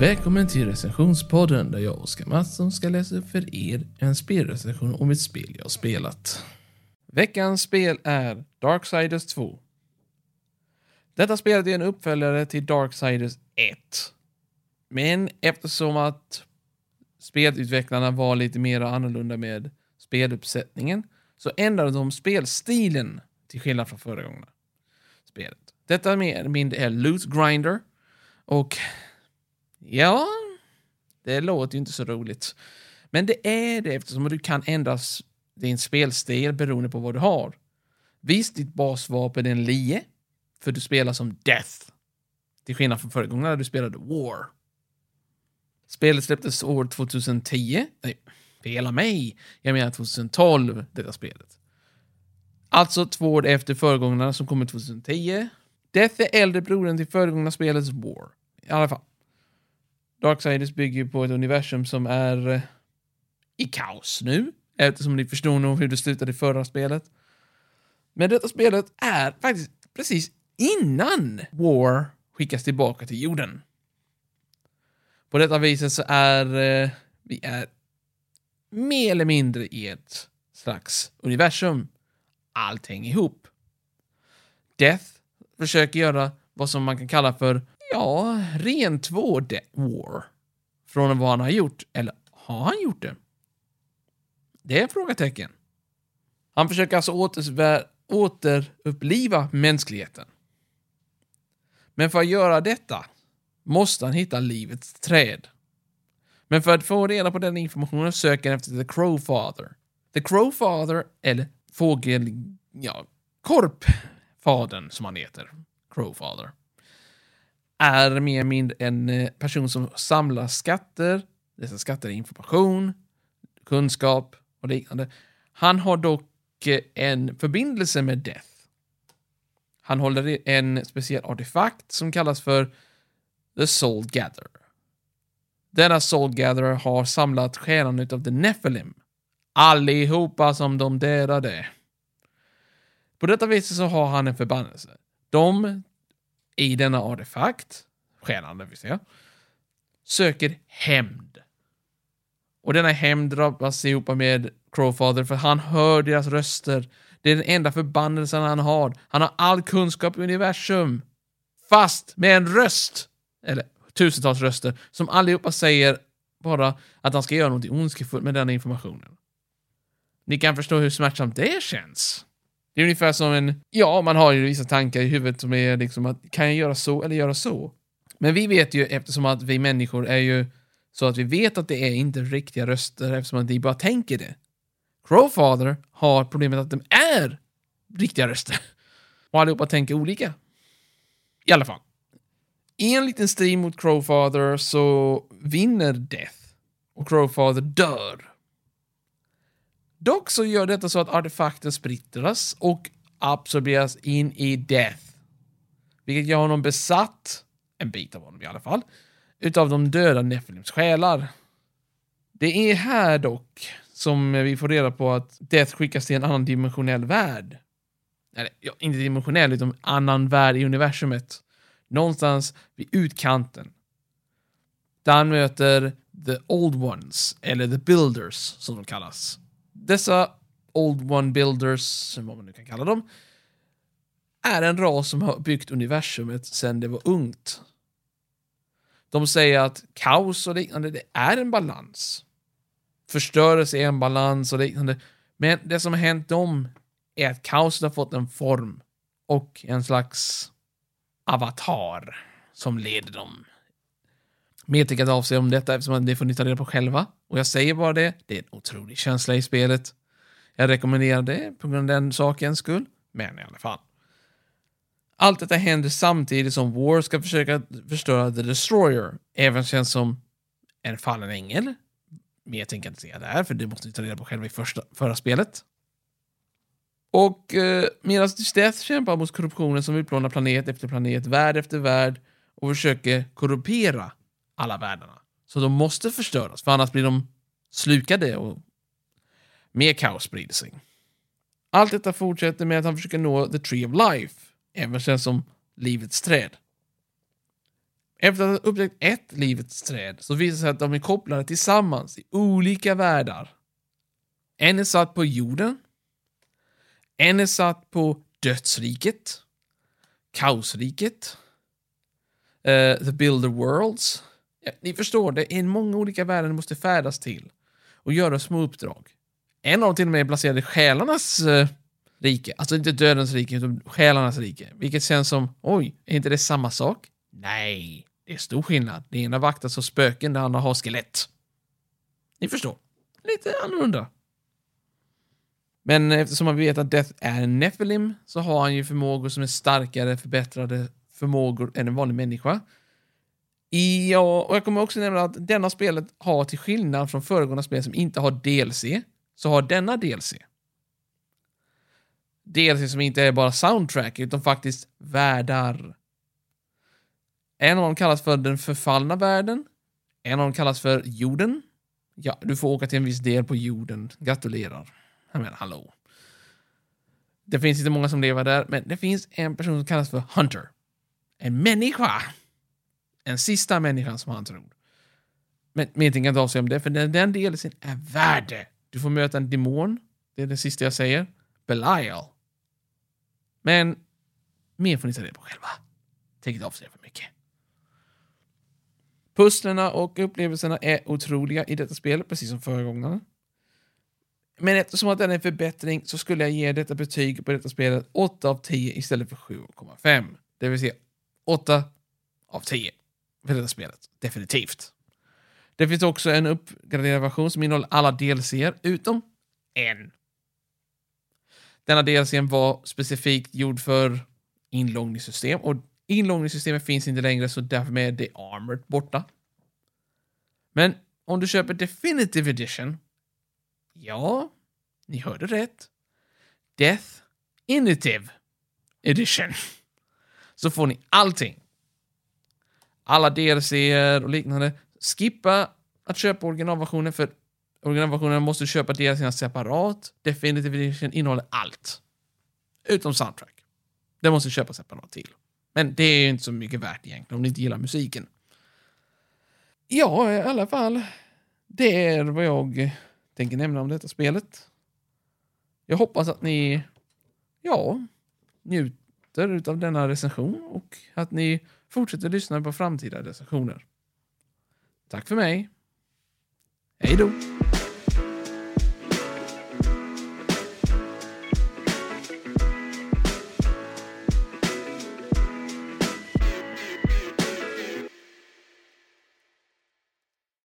Välkommen till recensionspodden där jag och Oskar Mattsson ska läsa upp för er en spelrecension om ett spel jag har spelat. Veckans spel är Darksiders 2. Detta spelet är en uppföljare till Darksiders 1. Men eftersom att spelutvecklarna var lite mer annorlunda med speluppsättningen så ändrade de spelstilen till skillnad från förra gången. Spelet. Detta mer eller mindre är Loot Grinder och ja, det låter ju inte så roligt. Men det är det eftersom du kan ändra din spelstil beroende på vad du har. Visst, ditt basvapen är en lie, för du spelar som Death. Till skillnad från förra gången när du spelade War. Spelet släpptes år 2010. Nej, Fela mig! Jag menar 2012, detta spelet. Alltså två år efter föregångarna som kommer 2010. Death är äldre brodern till föregångna spelets War. I alla fall. Darksiders bygger ju på ett universum som är eh, i kaos nu, eftersom ni förstår nog hur det slutade i förra spelet. Men detta spelet är faktiskt precis innan War skickas tillbaka till jorden. På detta viset så är eh, vi är mer eller mindre i ett slags universum. Allting ihop. Death försöker göra vad som man kan kalla för, ja, rentvård War. Från vad han har gjort. Eller har han gjort det? Det är frågetecken. Han försöker alltså återuppliva mänskligheten. Men för att göra detta måste han hitta livets träd. Men för att få reda på den informationen söker han efter The Crowfather. The Crowfather, eller fågel... Ja, korpfadern som han heter. Crowfather. Är mer eller mindre en eh, person som samlar skatter. Dessa skatter är information, kunskap och liknande. Han har dock eh, en förbindelse med Death. Han håller en speciell artefakt som kallas för The Soul Gatherer. Denna Soul Gatherer har samlat själarna utav The Nephilim. Allihopa som de dödade. På detta viset så har han en förbannelse. De, i denna artefakt, själarna vill säga, söker hämnd. Och denna hämnd drabbas ihop med Crowfather för han hör deras röster. Det är den enda förbannelsen han har. Han har all kunskap i universum. Fast med en röst. Eller tusentals röster som allihopa säger bara att han ska göra något ondskefullt med den informationen. Ni kan förstå hur smärtsamt det känns. Det är ungefär som en, ja, man har ju vissa tankar i huvudet som är liksom att kan jag göra så eller göra så? Men vi vet ju eftersom att vi människor är ju så att vi vet att det är inte riktiga röster eftersom att vi bara tänker det. Crowfather har problemet att de är riktiga röster. Och allihopa tänker olika. I alla fall. I en liten strid mot Crowfather så vinner Death och Crowfather dör. Dock så gör detta så att artefakten splittras och absorberas in i Death. Vilket gör honom besatt, en bit av honom i alla fall, utav de döda Nephilims själar. Det är här dock som vi får reda på att Death skickas till en annan dimensionell värld. Eller, ja, inte dimensionell, utan annan värld i universumet någonstans vid utkanten. Där han möter The Old Ones, eller The Builders som de kallas. Dessa Old One Builders, vad man nu kan kalla dem, är en ras som har byggt universumet sedan det var ungt. De säger att kaos och liknande, det är en balans. Förstörelse är en balans och liknande. Men det som har hänt dem är att kaoset har fått en form och en slags avatar som leder dem. Mer tänker jag inte om detta eftersom det får ni ta reda på själva. Och jag säger bara det, det är en otrolig känsla i spelet. Jag rekommenderar det på grund av den sakens skull, men i alla fall. Allt detta händer samtidigt som War ska försöka förstöra The Destroyer, även känns som en fallen ängel. Mer tänker jag inte säga där, för det måste ni ta reda på själva i första, förra spelet. Och eh, medan Death kämpar mot korruptionen som utplånar planet efter planet, värld efter värld och försöker korrumpera alla världarna. Så de måste förstöras, för annars blir de slukade och mer kaos sprider sig. Allt detta fortsätter med att han försöker nå the tree of life, även känd som livets träd. Efter att ha upptäckt ett livets träd så visar det sig att de är kopplade tillsammans i olika världar. En är satt på jorden. En är satt på dödsriket. Kaosriket. Uh, the Builder Worlds. Ja, ni förstår, det är många olika världar ni måste färdas till och göra små uppdrag. En av dem till och med är placerad i själarnas eh, rike. Alltså inte dödens rike, utan själarnas rike. Vilket känns som, oj, är inte det samma sak? Nej, det är stor skillnad. Det ena vaktas av spöken, det andra har skelett. Ni förstår. Lite annorlunda. Men eftersom man vet att Death är en Nephilim så har han ju förmågor som är starkare, förbättrade förmågor än en vanlig människa. Ja, och jag kommer också nämna att denna spelet har till skillnad från föregående spel som inte har DLC, så har denna DLC. DLC som inte är bara soundtrack, utan faktiskt världar. En av dem kallas för den förfallna världen. En av dem kallas för jorden. Ja, du får åka till en viss del på jorden. Gratulerar. Jag menar, hallå. Det finns inte många som lever där, men det finns en person som kallas för Hunter. En människa. En sista människan som han tror. Men mer tänker jag inte avslöja om det, för den, den delen är värde. Du får möta en demon. Det är det sista jag säger. Belial. Men mer får ni ta reda på själva. Tänk inte avslöja för mycket. Pusslerna och upplevelserna är otroliga i detta spel, precis som föregångarna. Men eftersom att den är en förbättring så skulle jag ge detta betyg på detta spelet 8 av 10 istället för 7,5. Det vill säga 8 av 10 för detta spelet. Definitivt. Det finns också en uppgraderad version som innehåller alla DLCer utom en. Denna DLCn var specifikt gjord för inloggningssystem och inloggningssystemet finns inte längre så därför är det Armored borta. Men om du köper Definitive Edition Ja, ni hörde rätt. Death Initive Edition. Så får ni allting. Alla DLC och liknande. Skippa att köpa originalversionen för originalversionen måste du köpa DLC separat. Definitive Edition innehåller allt. Utom soundtrack. Det måste du köpa separat till. Men det är inte så mycket värt egentligen om ni inte gillar musiken. Ja, i alla fall. Det är vad jag tänker nämna om detta spelet. Jag hoppas att ni, ja, njuter av denna recension och att ni fortsätter lyssna på framtida recensioner. Tack för mig. Hej då!